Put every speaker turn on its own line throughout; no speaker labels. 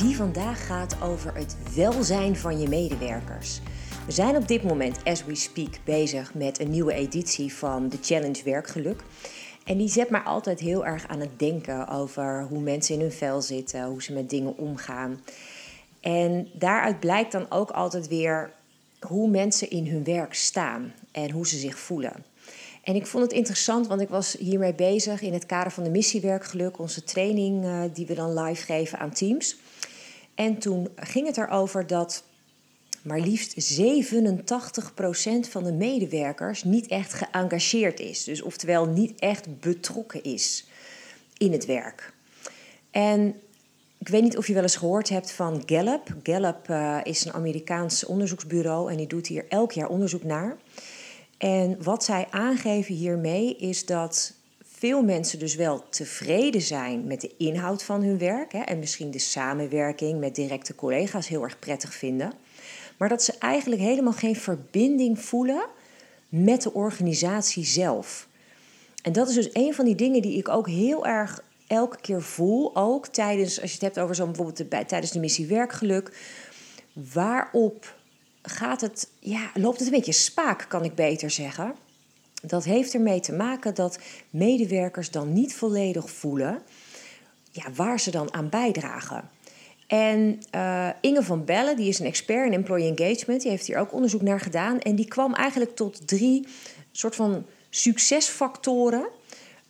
die vandaag gaat over het welzijn van je medewerkers. We zijn op dit moment, as we speak, bezig met een nieuwe editie van de Challenge Werkgeluk. En die zet mij altijd heel erg aan het denken over hoe mensen in hun vel zitten, hoe ze met dingen omgaan. En daaruit blijkt dan ook altijd weer hoe mensen in hun werk staan en hoe ze zich voelen. En ik vond het interessant, want ik was hiermee bezig in het kader van de missiewerkgeluk, onze training uh, die we dan live geven aan teams. En toen ging het erover dat maar liefst 87% van de medewerkers niet echt geëngageerd is. Dus oftewel niet echt betrokken is in het werk. En ik weet niet of je wel eens gehoord hebt van Gallup. Gallup uh, is een Amerikaans onderzoeksbureau en die doet hier elk jaar onderzoek naar. En wat zij aangeven hiermee is dat veel mensen dus wel tevreden zijn met de inhoud van hun werk hè, en misschien de samenwerking met directe collega's heel erg prettig vinden, maar dat ze eigenlijk helemaal geen verbinding voelen met de organisatie zelf. En dat is dus een van die dingen die ik ook heel erg elke keer voel, ook tijdens, als je het hebt over zo'n bijvoorbeeld de, tijdens de missie werkgeluk, waarop gaat het, ja, loopt het een beetje spaak, kan ik beter zeggen. Dat heeft ermee te maken dat medewerkers dan niet volledig voelen ja, waar ze dan aan bijdragen. En uh, Inge van Bellen, die is een expert in employee engagement, die heeft hier ook onderzoek naar gedaan. En die kwam eigenlijk tot drie soort van succesfactoren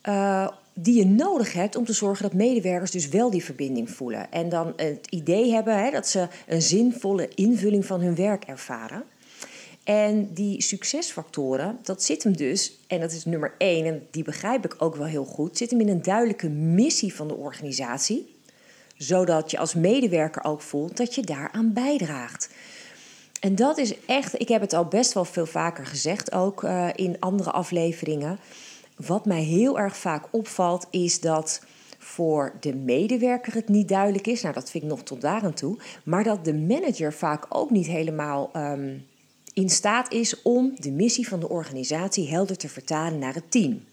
uh, die je nodig hebt om te zorgen dat medewerkers dus wel die verbinding voelen. En dan het idee hebben hè, dat ze een zinvolle invulling van hun werk ervaren. En die succesfactoren, dat zit hem dus, en dat is nummer één, en die begrijp ik ook wel heel goed, zit hem in een duidelijke missie van de organisatie, zodat je als medewerker ook voelt dat je daaraan bijdraagt. En dat is echt, ik heb het al best wel veel vaker gezegd, ook uh, in andere afleveringen. Wat mij heel erg vaak opvalt, is dat voor de medewerker het niet duidelijk is. Nou, dat vind ik nog tot daar aan toe. Maar dat de manager vaak ook niet helemaal um, in staat is om de missie van de organisatie helder te vertalen naar het team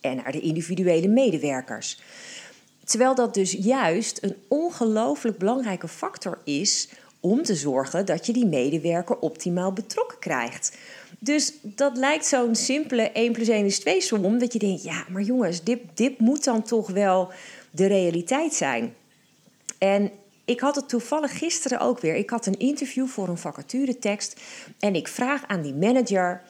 en naar de individuele medewerkers. Terwijl dat dus juist een ongelooflijk belangrijke factor is om te zorgen dat je die medewerker optimaal betrokken krijgt. Dus dat lijkt zo'n simpele 1 plus 1 is 2 som, dat je denkt, ja, maar jongens, dit, dit moet dan toch wel de realiteit zijn. En ik had het toevallig gisteren ook weer. Ik had een interview voor een vacaturetekst. En ik vraag aan die manager: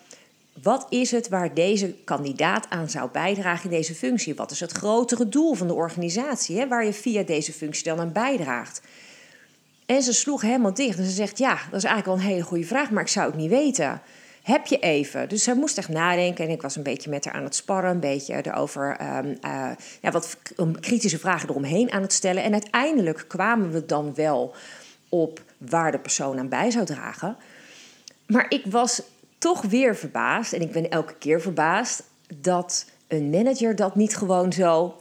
wat is het waar deze kandidaat aan zou bijdragen in deze functie? Wat is het grotere doel van de organisatie, hè, waar je via deze functie dan aan bijdraagt? En ze sloeg helemaal dicht en ze zegt: Ja, dat is eigenlijk wel een hele goede vraag, maar ik zou het niet weten heb je even? Dus zij moest echt nadenken en ik was een beetje met haar aan het sparren, een beetje erover, um, ja, wat kritische vragen eromheen aan het stellen. En uiteindelijk kwamen we dan wel op waar de persoon aan bij zou dragen. Maar ik was toch weer verbaasd, en ik ben elke keer verbaasd, dat een manager dat niet gewoon zo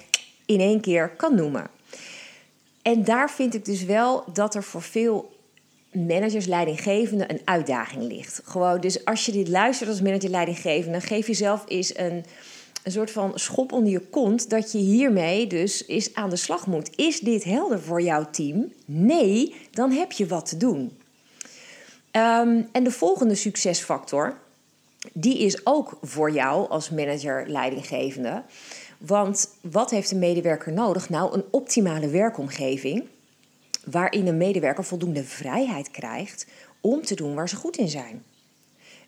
in één keer kan noemen. En daar vind ik dus wel dat er voor veel managers, leidinggevende een uitdaging ligt. Gewoon, dus als je dit luistert als manager, leidinggevende, geef jezelf eens een, een soort van schop onder je kont dat je hiermee dus eens aan de slag moet. Is dit helder voor jouw team? Nee, dan heb je wat te doen. Um, en de volgende succesfactor, die is ook voor jou als manager, leidinggevende. Want wat heeft een medewerker nodig? Nou, een optimale werkomgeving waarin een medewerker voldoende vrijheid krijgt om te doen waar ze goed in zijn.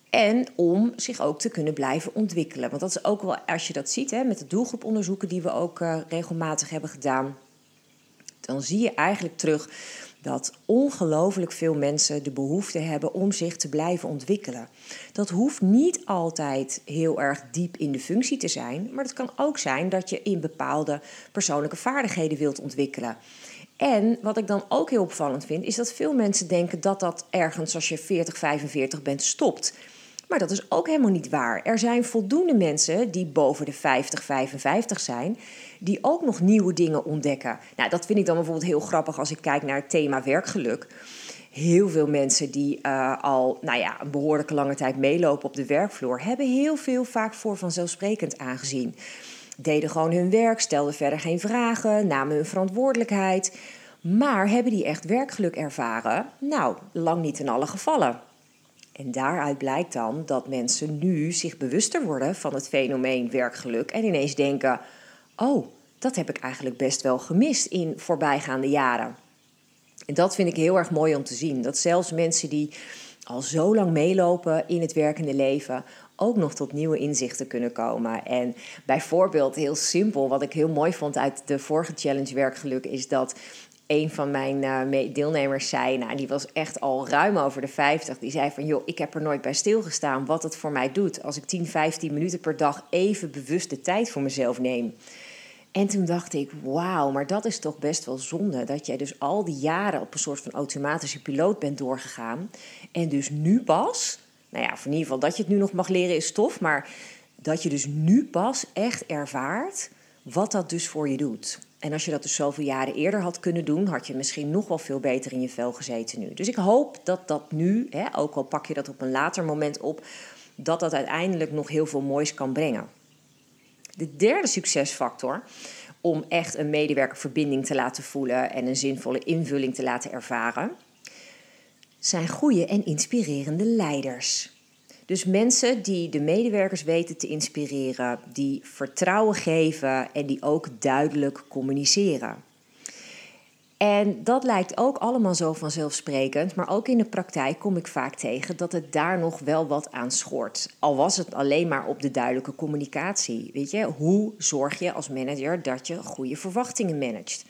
En om zich ook te kunnen blijven ontwikkelen. Want dat is ook wel, als je dat ziet hè, met de doelgroeponderzoeken die we ook uh, regelmatig hebben gedaan, dan zie je eigenlijk terug dat ongelooflijk veel mensen de behoefte hebben om zich te blijven ontwikkelen. Dat hoeft niet altijd heel erg diep in de functie te zijn, maar het kan ook zijn dat je in bepaalde persoonlijke vaardigheden wilt ontwikkelen. En wat ik dan ook heel opvallend vind, is dat veel mensen denken dat dat ergens als je 40, 45 bent stopt. Maar dat is ook helemaal niet waar. Er zijn voldoende mensen die boven de 50, 55 zijn, die ook nog nieuwe dingen ontdekken. Nou, dat vind ik dan bijvoorbeeld heel grappig als ik kijk naar het thema werkgeluk. Heel veel mensen die uh, al nou ja, een behoorlijke lange tijd meelopen op de werkvloer, hebben heel veel vaak voor vanzelfsprekend aangezien. Deden gewoon hun werk, stelden verder geen vragen, namen hun verantwoordelijkheid. Maar hebben die echt werkgeluk ervaren? Nou, lang niet in alle gevallen. En daaruit blijkt dan dat mensen nu zich bewuster worden van het fenomeen werkgeluk en ineens denken: Oh, dat heb ik eigenlijk best wel gemist in voorbijgaande jaren. En dat vind ik heel erg mooi om te zien. Dat zelfs mensen die al zo lang meelopen in het werkende leven ook nog tot nieuwe inzichten kunnen komen. En bijvoorbeeld, heel simpel, wat ik heel mooi vond uit de vorige challenge Werkgeluk, is dat een van mijn uh, deelnemers zei, nou, die was echt al ruim over de 50. Die zei van, joh, ik heb er nooit bij stilgestaan wat het voor mij doet als ik 10, 15 minuten per dag even bewust de tijd voor mezelf neem. En toen dacht ik, wauw, maar dat is toch best wel zonde. Dat jij dus al die jaren op een soort van automatische piloot bent doorgegaan. En dus nu pas, nou ja, in ieder geval dat je het nu nog mag leren is tof. Maar dat je dus nu pas echt ervaart wat dat dus voor je doet. En als je dat dus zoveel jaren eerder had kunnen doen, had je misschien nog wel veel beter in je vel gezeten nu. Dus ik hoop dat dat nu, hè, ook al pak je dat op een later moment op, dat dat uiteindelijk nog heel veel moois kan brengen. De derde succesfactor om echt een medewerkerverbinding te laten voelen en een zinvolle invulling te laten ervaren, zijn goede en inspirerende leiders. Dus mensen die de medewerkers weten te inspireren, die vertrouwen geven en die ook duidelijk communiceren. En dat lijkt ook allemaal zo vanzelfsprekend, maar ook in de praktijk kom ik vaak tegen dat het daar nog wel wat aan schort. Al was het alleen maar op de duidelijke communicatie. Weet je, hoe zorg je als manager dat je goede verwachtingen managt?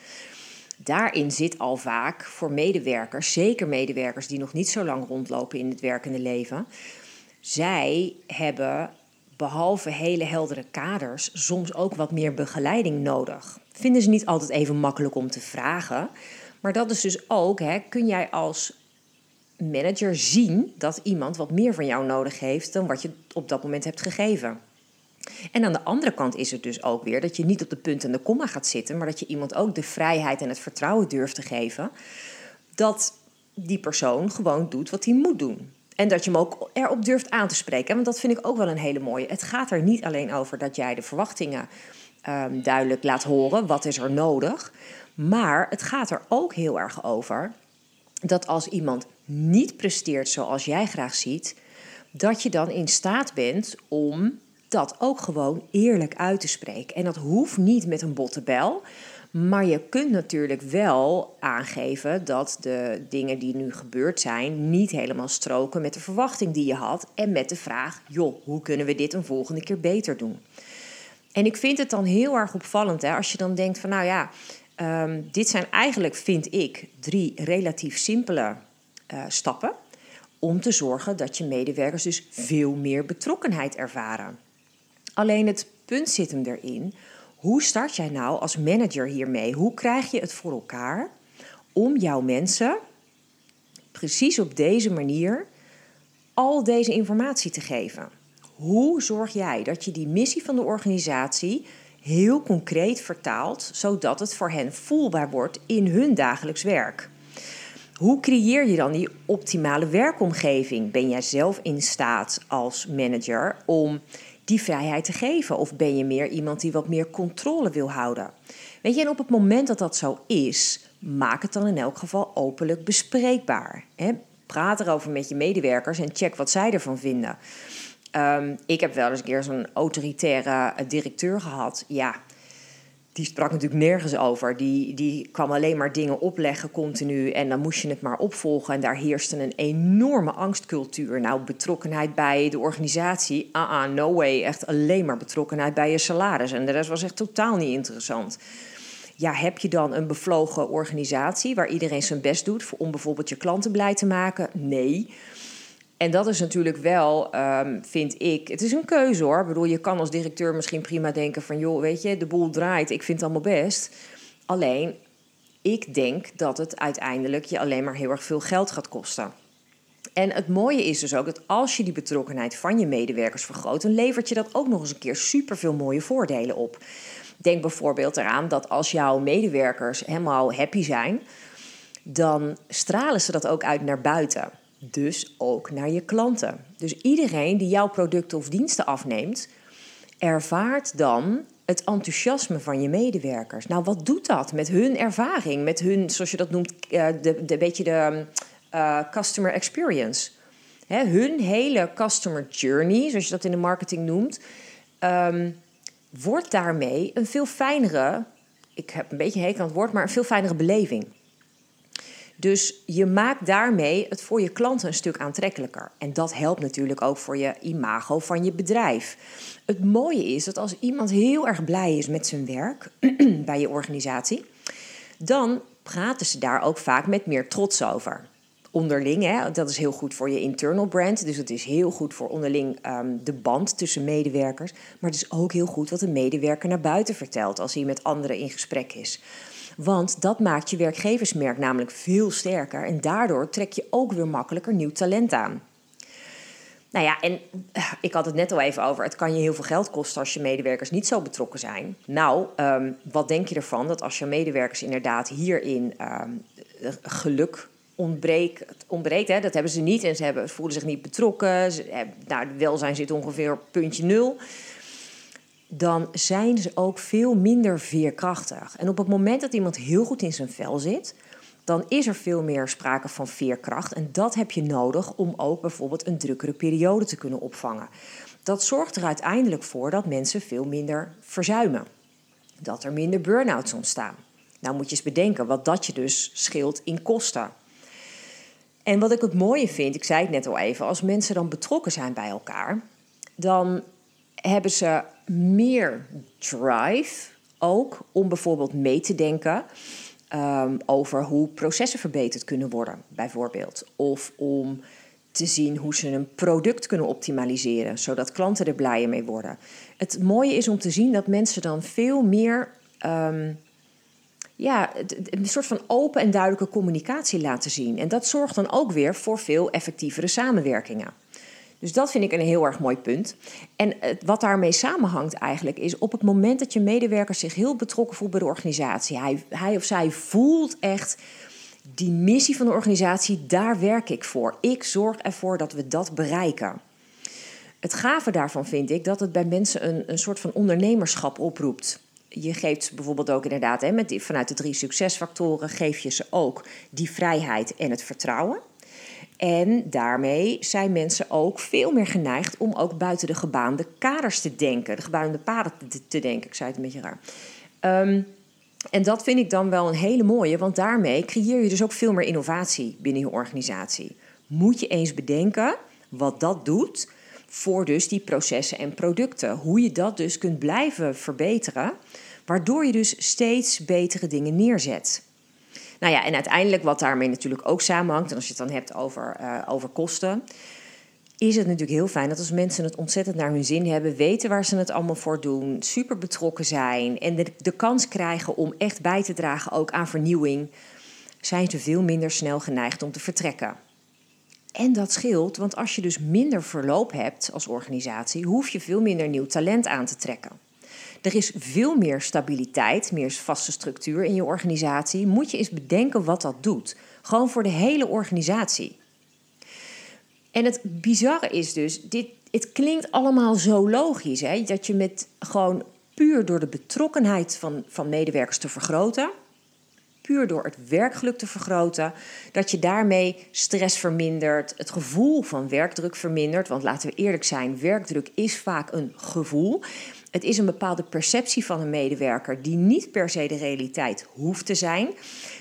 Daarin zit al vaak voor medewerkers, zeker medewerkers die nog niet zo lang rondlopen in het werkende leven, zij hebben behalve hele heldere kaders soms ook wat meer begeleiding nodig. Vinden ze niet altijd even makkelijk om te vragen. Maar dat is dus ook, hè, kun jij als manager zien dat iemand wat meer van jou nodig heeft dan wat je op dat moment hebt gegeven. En aan de andere kant is het dus ook weer dat je niet op de punt en de komma gaat zitten, maar dat je iemand ook de vrijheid en het vertrouwen durft te geven dat die persoon gewoon doet wat hij moet doen. En dat je hem ook erop durft aan te spreken. Want dat vind ik ook wel een hele mooie. Het gaat er niet alleen over dat jij de verwachtingen um, duidelijk laat horen. Wat is er nodig? Maar het gaat er ook heel erg over dat als iemand niet presteert zoals jij graag ziet, dat je dan in staat bent om dat ook gewoon eerlijk uit te spreken. En dat hoeft niet met een botte bel. Maar je kunt natuurlijk wel aangeven dat de dingen die nu gebeurd zijn niet helemaal stroken met de verwachting die je had en met de vraag: joh, hoe kunnen we dit een volgende keer beter doen? En ik vind het dan heel erg opvallend hè, als je dan denkt van nou ja, um, dit zijn eigenlijk, vind ik, drie relatief simpele uh, stappen om te zorgen dat je medewerkers dus veel meer betrokkenheid ervaren. Alleen het punt zit hem erin hoe start jij nou als manager hiermee? Hoe krijg je het voor elkaar om jouw mensen precies op deze manier al deze informatie te geven? Hoe zorg jij dat je die missie van de organisatie heel concreet vertaalt, zodat het voor hen voelbaar wordt in hun dagelijks werk? Hoe creëer je dan die optimale werkomgeving? Ben jij zelf in staat als manager om die vrijheid te geven? Of ben je meer iemand die wat meer controle wil houden? Weet je, en op het moment dat dat zo is, maak het dan in elk geval openlijk bespreekbaar. Hè? Praat erover met je medewerkers en check wat zij ervan vinden. Um, ik heb wel eens een keer zo'n autoritaire directeur gehad. Ja, die sprak natuurlijk nergens over. Die, die kwam alleen maar dingen opleggen continu. En dan moest je het maar opvolgen. En daar heerste een enorme angstcultuur. Nou, betrokkenheid bij de organisatie. Ah, ah, no way. Echt alleen maar betrokkenheid bij je salaris. En de rest was echt totaal niet interessant. Ja, heb je dan een bevlogen organisatie waar iedereen zijn best doet om bijvoorbeeld je klanten blij te maken? Nee. En dat is natuurlijk wel, um, vind ik, het is een keuze hoor. Ik bedoel, je kan als directeur misschien prima denken van, joh, weet je, de boel draait, ik vind het allemaal best. Alleen, ik denk dat het uiteindelijk je alleen maar heel erg veel geld gaat kosten. En het mooie is dus ook dat als je die betrokkenheid van je medewerkers vergroot, dan levert je dat ook nog eens een keer super veel mooie voordelen op. Denk bijvoorbeeld eraan dat als jouw medewerkers helemaal happy zijn, dan stralen ze dat ook uit naar buiten. Dus ook naar je klanten. Dus iedereen die jouw producten of diensten afneemt, ervaart dan het enthousiasme van je medewerkers. Nou, wat doet dat met hun ervaring, met hun, zoals je dat noemt, uh, de, de beetje de uh, customer experience? Hun hele customer journey, zoals je dat in de marketing noemt, um, wordt daarmee een veel fijnere, ik heb een beetje hekel aan het woord, maar een veel fijnere beleving. Dus je maakt daarmee het voor je klanten een stuk aantrekkelijker. En dat helpt natuurlijk ook voor je imago van je bedrijf. Het mooie is dat als iemand heel erg blij is met zijn werk bij je organisatie, dan praten ze daar ook vaak met meer trots over. Onderling, hè, dat is heel goed voor je internal brand. Dus het is heel goed voor onderling um, de band tussen medewerkers. Maar het is ook heel goed wat een medewerker naar buiten vertelt als hij met anderen in gesprek is. Want dat maakt je werkgeversmerk namelijk veel sterker en daardoor trek je ook weer makkelijker nieuw talent aan. Nou ja, en eh, ik had het net al even over. Het kan je heel veel geld kosten als je medewerkers niet zo betrokken zijn. Nou, um, wat denk je ervan dat als je medewerkers inderdaad hierin um, geluk ontbreekt, ontbreekt hè, dat hebben ze niet en ze hebben, voelen zich niet betrokken. Hebben, nou, welzijn zit ongeveer op puntje nul dan zijn ze ook veel minder veerkrachtig. En op het moment dat iemand heel goed in zijn vel zit, dan is er veel meer sprake van veerkracht. En dat heb je nodig om ook bijvoorbeeld een drukkere periode te kunnen opvangen. Dat zorgt er uiteindelijk voor dat mensen veel minder verzuimen. Dat er minder burn-outs ontstaan. Nou moet je eens bedenken wat dat je dus scheelt in kosten. En wat ik het mooie vind, ik zei het net al even, als mensen dan betrokken zijn bij elkaar, dan hebben ze meer drive ook om bijvoorbeeld mee te denken um, over hoe processen verbeterd kunnen worden, bijvoorbeeld. Of om te zien hoe ze een product kunnen optimaliseren, zodat klanten er blijer mee worden. Het mooie is om te zien dat mensen dan veel meer um, ja, een soort van open en duidelijke communicatie laten zien. En dat zorgt dan ook weer voor veel effectievere samenwerkingen. Dus dat vind ik een heel erg mooi punt. En wat daarmee samenhangt eigenlijk is op het moment dat je medewerker zich heel betrokken voelt bij de organisatie, hij, hij of zij voelt echt die missie van de organisatie, daar werk ik voor. Ik zorg ervoor dat we dat bereiken. Het gave daarvan vind ik dat het bij mensen een, een soort van ondernemerschap oproept. Je geeft bijvoorbeeld ook inderdaad, hè, met die, vanuit de drie succesfactoren, geef je ze ook die vrijheid en het vertrouwen. En daarmee zijn mensen ook veel meer geneigd om ook buiten de gebaande kaders te denken. De gebaande paden te, denken. Ik zei het een beetje raar. Um, en dat vind ik dan wel een hele mooie, want daarmee creëer je dus ook veel meer innovatie binnen je organisatie. Moet je eens bedenken wat dat doet voor dus die processen en producten. Hoe je dat dus kunt blijven verbeteren, waardoor je dus steeds betere dingen neerzet. Nou ja, en uiteindelijk wat daarmee natuurlijk ook samenhangt, en als je het dan hebt over, uh, over kosten, is het natuurlijk heel fijn dat als mensen het ontzettend naar hun zin hebben, weten waar ze het allemaal voor doen, super betrokken zijn en de, de kans krijgen om echt bij te dragen ook aan vernieuwing, zijn ze veel minder snel geneigd om te vertrekken. En dat scheelt, want als je dus minder verloop hebt als organisatie, hoef je veel minder nieuw talent aan te trekken. Er is veel meer stabiliteit, meer vaste structuur in je organisatie. Moet je eens bedenken wat dat doet. Gewoon voor de hele organisatie. En het bizarre is dus, dit, het klinkt allemaal zo logisch, hè? dat je met gewoon puur door de betrokkenheid van, van medewerkers te vergroten, puur door het werkgeluk te vergroten, dat je daarmee stress vermindert, het gevoel van werkdruk vermindert. Want laten we eerlijk zijn, werkdruk is vaak een gevoel. Het is een bepaalde perceptie van een medewerker die niet per se de realiteit hoeft te zijn.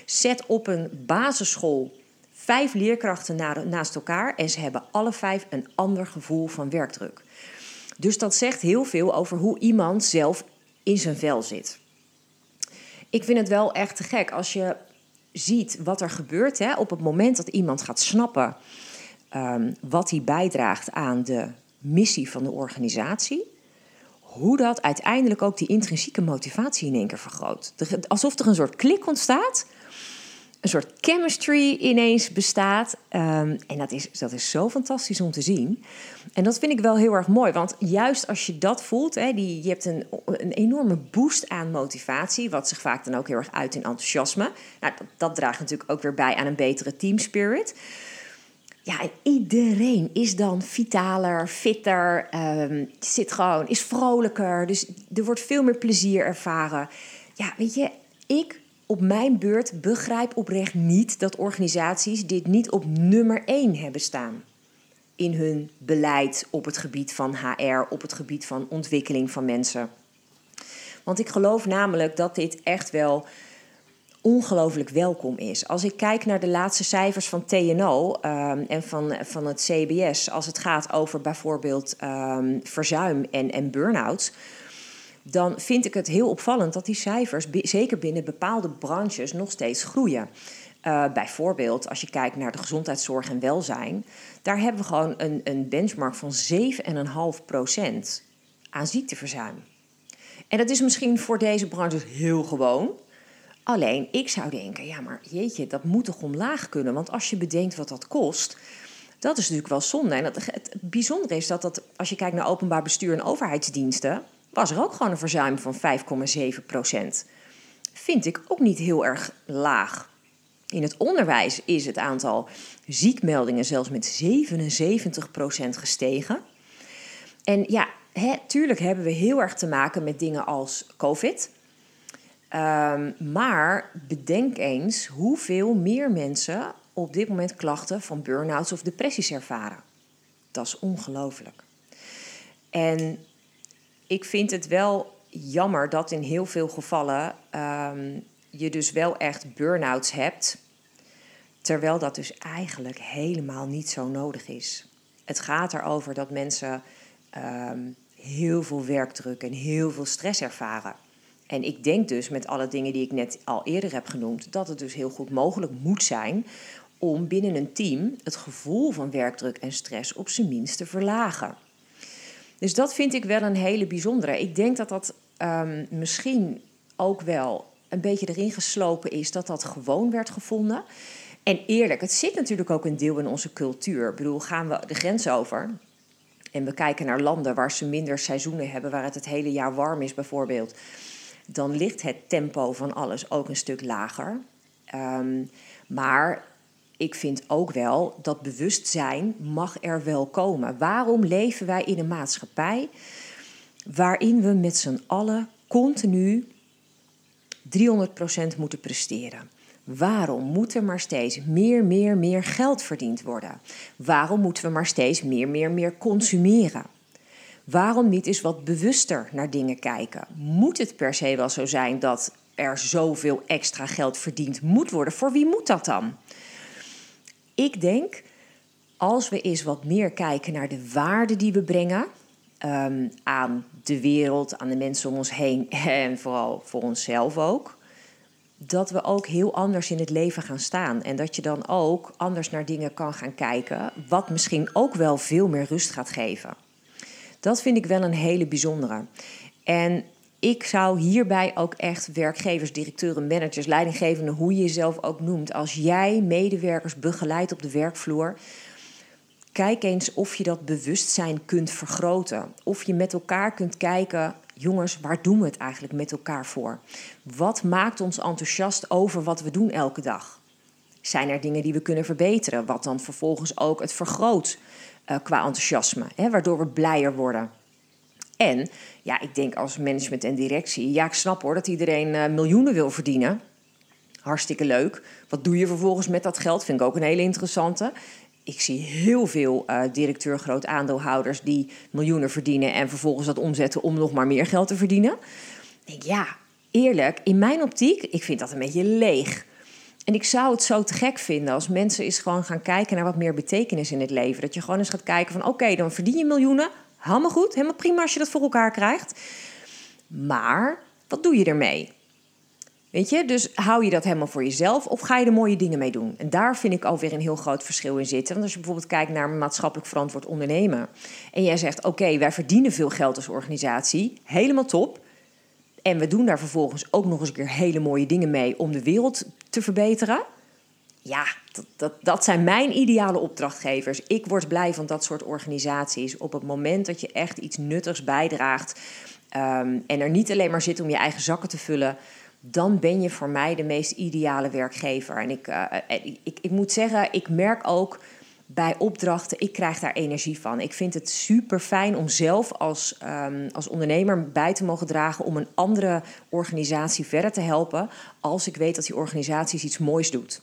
Zet op een basisschool vijf leerkrachten naast elkaar en ze hebben alle vijf een ander gevoel van werkdruk. Dus dat zegt heel veel over hoe iemand zelf in zijn vel zit. Ik vind het wel echt te gek als je ziet wat er gebeurt hè, op het moment dat iemand gaat snappen um, wat hij bijdraagt aan de missie van de organisatie hoe dat uiteindelijk ook die intrinsieke motivatie in één keer vergroot. Alsof er een soort klik ontstaat een soort chemistry ineens bestaat. Ehm, en dat is, dat is zo fantastisch om te zien. En dat vind ik wel heel erg mooi. Want juist als je dat voelt, hè, die, je hebt een, een enorme boost aan motivatie. Wat zich vaak dan ook heel erg uit in enthousiasme. Nou, dat, dat draagt natuurlijk ook weer bij aan een betere team spirit. Ja, en iedereen is dan vitaler, fitter, um, zit gewoon, is vrolijker. Dus er wordt veel meer plezier ervaren. Ja, weet je, ik op mijn beurt begrijp oprecht niet dat organisaties dit niet op nummer 1 hebben staan. In hun beleid op het gebied van HR, op het gebied van ontwikkeling van mensen. Want ik geloof namelijk dat dit echt wel ongelooflijk welkom is. Als ik kijk naar de laatste cijfers van TNO um, en van, van het CBS, als het gaat over bijvoorbeeld um, verzuim en, en burn-outs, dan vind ik het heel opvallend dat die cijfers, zeker binnen bepaalde branches, nog steeds groeien. Uh, bijvoorbeeld als je kijkt naar de gezondheidszorg en welzijn, daar hebben we gewoon een, een benchmark van 7,5% aan ziekteverzuim. En dat is misschien voor deze branches heel gewoon. Alleen ik zou denken, ja, maar jeetje, dat moet toch omlaag kunnen? Want als je bedenkt wat dat kost, dat is natuurlijk wel zonde. En het, het bijzondere is dat, dat als je kijkt naar openbaar bestuur en overheidsdiensten, was er ook gewoon een verzuim van 5,7 procent. Vind ik ook niet heel erg laag. In het onderwijs is het aantal ziekmeldingen zelfs met 77 procent gestegen. En ja, hè, tuurlijk hebben we heel erg te maken met dingen als COVID. Um, maar bedenk eens hoeveel meer mensen op dit moment klachten van burn-outs of depressies ervaren. Dat is ongelooflijk. En ik vind het wel jammer dat in heel veel gevallen um, je dus wel echt burn-outs hebt, terwijl dat dus eigenlijk helemaal niet zo nodig is. Het gaat erover dat mensen um, heel veel werkdruk en heel veel stress ervaren. En ik denk dus met alle dingen die ik net al eerder heb genoemd, dat het dus heel goed mogelijk moet zijn om binnen een team het gevoel van werkdruk en stress op zijn minst te verlagen. Dus dat vind ik wel een hele bijzondere. Ik denk dat dat um, misschien ook wel een beetje erin geslopen is dat dat gewoon werd gevonden. En eerlijk, het zit natuurlijk ook een deel in onze cultuur. Ik bedoel, gaan we de grens over en we kijken naar landen waar ze minder seizoenen hebben, waar het het hele jaar warm is bijvoorbeeld, dan ligt het tempo van alles ook een stuk lager. Um, maar ik vind ook wel dat bewustzijn mag er wel komen. Waarom leven wij in een maatschappij waarin we met z'n allen continu 300% moeten presteren? Waarom moet er maar steeds meer, meer, meer geld verdiend worden? Waarom moeten we maar steeds meer, meer, meer consumeren? Waarom niet eens wat bewuster naar dingen kijken? Moet het per se wel zo zijn dat er zoveel extra geld verdiend moet worden? Voor wie moet dat dan? ik denk, als we eens wat meer kijken naar de waarde die we brengen ehm, aan de wereld, aan de mensen om ons heen en vooral voor onszelf ook, dat we ook heel anders in het leven gaan staan. En dat je dan ook anders naar dingen kan gaan kijken, wat misschien ook wel veel meer rust gaat geven. Dat vind ik wel een hele bijzondere. En ik zou hierbij ook echt werkgevers, directeuren, managers, leidinggevenden, hoe je jezelf ook noemt, als jij medewerkers begeleidt op de werkvloer, kijk eens of je dat bewustzijn kunt vergroten. Of je met elkaar kunt kijken, jongens, waar doen we het eigenlijk met elkaar voor? Wat maakt ons enthousiast over wat we doen elke dag? Zijn er dingen die we kunnen verbeteren, wat dan vervolgens ook het vergroot uh, qua enthousiasme, hè, waardoor we blijer worden? En ja, ik denk als management en directie, ja, ik snap hoor dat iedereen uh, miljoenen wil verdienen. Hartstikke leuk. Wat doe je vervolgens met dat geld? Vind ik ook een hele interessante. Ik zie heel veel uh, directeur, groot aandeelhouders die miljoenen verdienen en vervolgens dat omzetten om nog maar meer geld te verdienen. Ik denk, ja, eerlijk, in mijn optiek, ik vind dat een beetje leeg. En ik zou het zo te gek vinden als mensen eens gewoon gaan kijken naar wat meer betekenis in het leven. Dat je gewoon eens gaat kijken van oké, dan verdien je miljoenen. Helemaal goed, helemaal prima als je dat voor elkaar krijgt. Maar wat doe je ermee? Weet je, dus hou je dat helemaal voor jezelf of ga je er mooie dingen mee doen? En daar vind ik alweer een heel groot verschil in zitten. Want als je bijvoorbeeld kijkt naar maatschappelijk verantwoord ondernemen en jij zegt: Oké, wij verdienen veel geld als organisatie, helemaal top. En we doen daar vervolgens ook nog eens een keer hele mooie dingen mee om de wereld te verbeteren. ja, dat, dat, dat zijn mijn ideale opdrachtgevers. Ik word blij van dat soort organisaties. Op het moment dat je echt iets nuttigs bijdraagt ehm, en er niet alleen maar zit om je eigen zakken te vullen, dan ben je voor mij de meest ideale werkgever. En ik, ik, ik, ik moet zeggen, ik merk ook bij opdrachten, ik krijg daar energie van. Ik vind het super fijn om zelf als, um, als ondernemer bij te mogen dragen om een andere organisatie verder te helpen. Als ik weet dat die organisatie iets moois doet.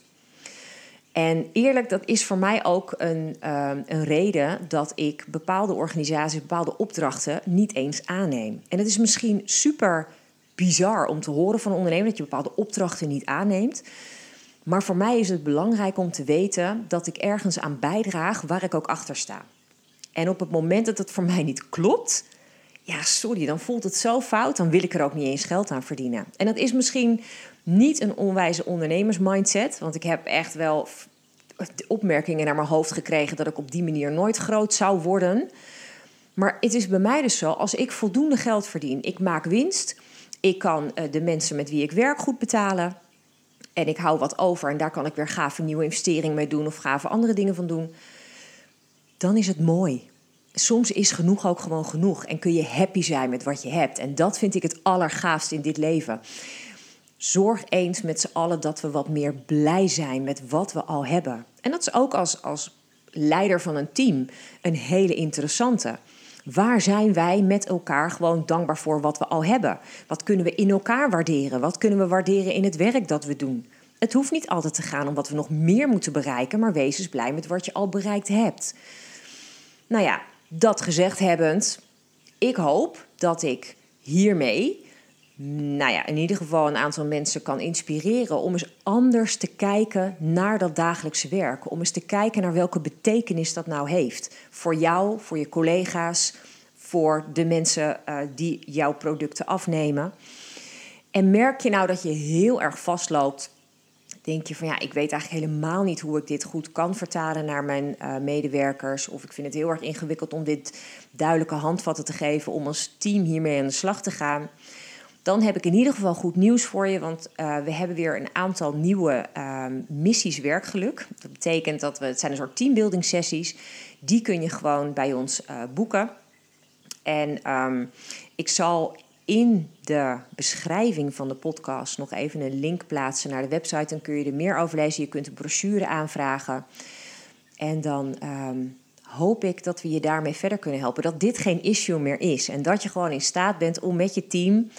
En eerlijk, dat is voor mij ook een, um, een reden dat ik bepaalde organisaties, bepaalde opdrachten niet eens aanneem. En het is misschien super bizar om te horen van een ondernemer dat je bepaalde opdrachten niet aanneemt. Maar voor mij is het belangrijk om te weten dat ik ergens aan bijdraag waar ik ook achter sta. En op het moment dat het voor mij niet klopt, ja, sorry, dan voelt het zo fout, dan wil ik er ook niet eens geld aan verdienen. En dat is misschien niet een onwijze ondernemersmindset, want ik heb echt wel opmerkingen naar mijn hoofd gekregen dat ik op die manier nooit groot zou worden. Maar het is bij mij dus zo, als ik voldoende geld verdien, ik maak winst, ik kan eh, de mensen met wie ik werk goed betalen, en ik hou wat over en daar kan ik weer gave nieuwe investering mee doen of gave andere dingen van doen, dan is het mooi. Soms is genoeg ook gewoon genoeg en kun je happy zijn met wat je hebt. En dat vind ik het allergaafst in dit leven. Zorg eens met z'n allen dat we wat meer blij zijn met wat we al hebben. En dat is ook als, als leider van een team een hele interessante. Waar zijn wij met elkaar gewoon dankbaar voor wat we al hebben? Wat kunnen we in elkaar waarderen? Wat kunnen we waarderen in het werk dat we doen? Het hoeft niet altijd te gaan om wat we nog meer moeten bereiken, maar wees eens blij met wat je al bereikt hebt. Nou ja, dat gezegd hebbend, ik hoop dat ik hiermee, nou ja, in ieder geval een aantal mensen kan inspireren om eens anders te kijken naar dat dagelijkse werk. Om eens te kijken naar welke betekenis dat nou heeft. Voor jou, voor je collega's, voor de mensen uh, die jouw producten afnemen. En merk je nou dat je heel erg vastloopt denk je van ja, ik weet eigenlijk helemaal niet hoe ik dit goed kan vertalen naar mijn uh, medewerkers. Of ik vind het heel erg ingewikkeld om dit duidelijke handvatten te geven om als team hiermee aan de slag te gaan. Dan heb ik in ieder geval goed nieuws voor je, want uh, we hebben weer een aantal nieuwe uh, missies werkgeluk. Dat betekent dat we, het zijn een soort teambuilding sessies, die kun je gewoon bij ons uh, boeken. En um, ik zal in de beschrijving van de podcast nog even een link plaatsen naar de website. Dan kun je er meer over lezen. Je kunt een brochure aanvragen. En dan um, hoop ik dat we je daarmee verder kunnen helpen. Dat dit geen issue meer is. En dat je gewoon in staat bent om met je team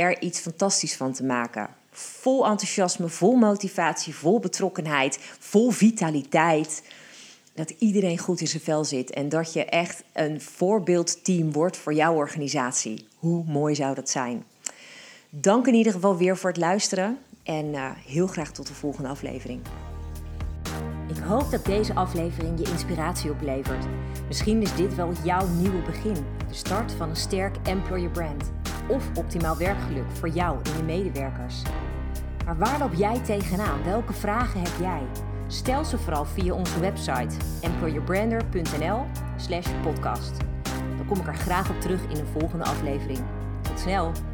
er iets fantastisch van te maken. Vol enthousiasme, vol motivatie, vol betrokkenheid, vol vitaliteit dat iedereen goed in zijn vel zit en dat je echt een voorbeeldteam wordt voor jouw organisatie. Hoe mooi zou dat zijn? Dank in ieder geval weer voor het luisteren en uh, heel graag tot de volgende aflevering. Ik hoop dat deze aflevering je inspiratie oplevert. Misschien is dit wel jouw nieuwe begin, de start van een sterk employer brand of optimaal werkgeluk voor jou en je medewerkers. Maar waar loop jij tegenaan? Welke vragen heb jij? Stel ze vooral via onze website employerbrander.nl slash podcast. Dan kom ik er graag op terug in een volgende aflevering. Tot snel!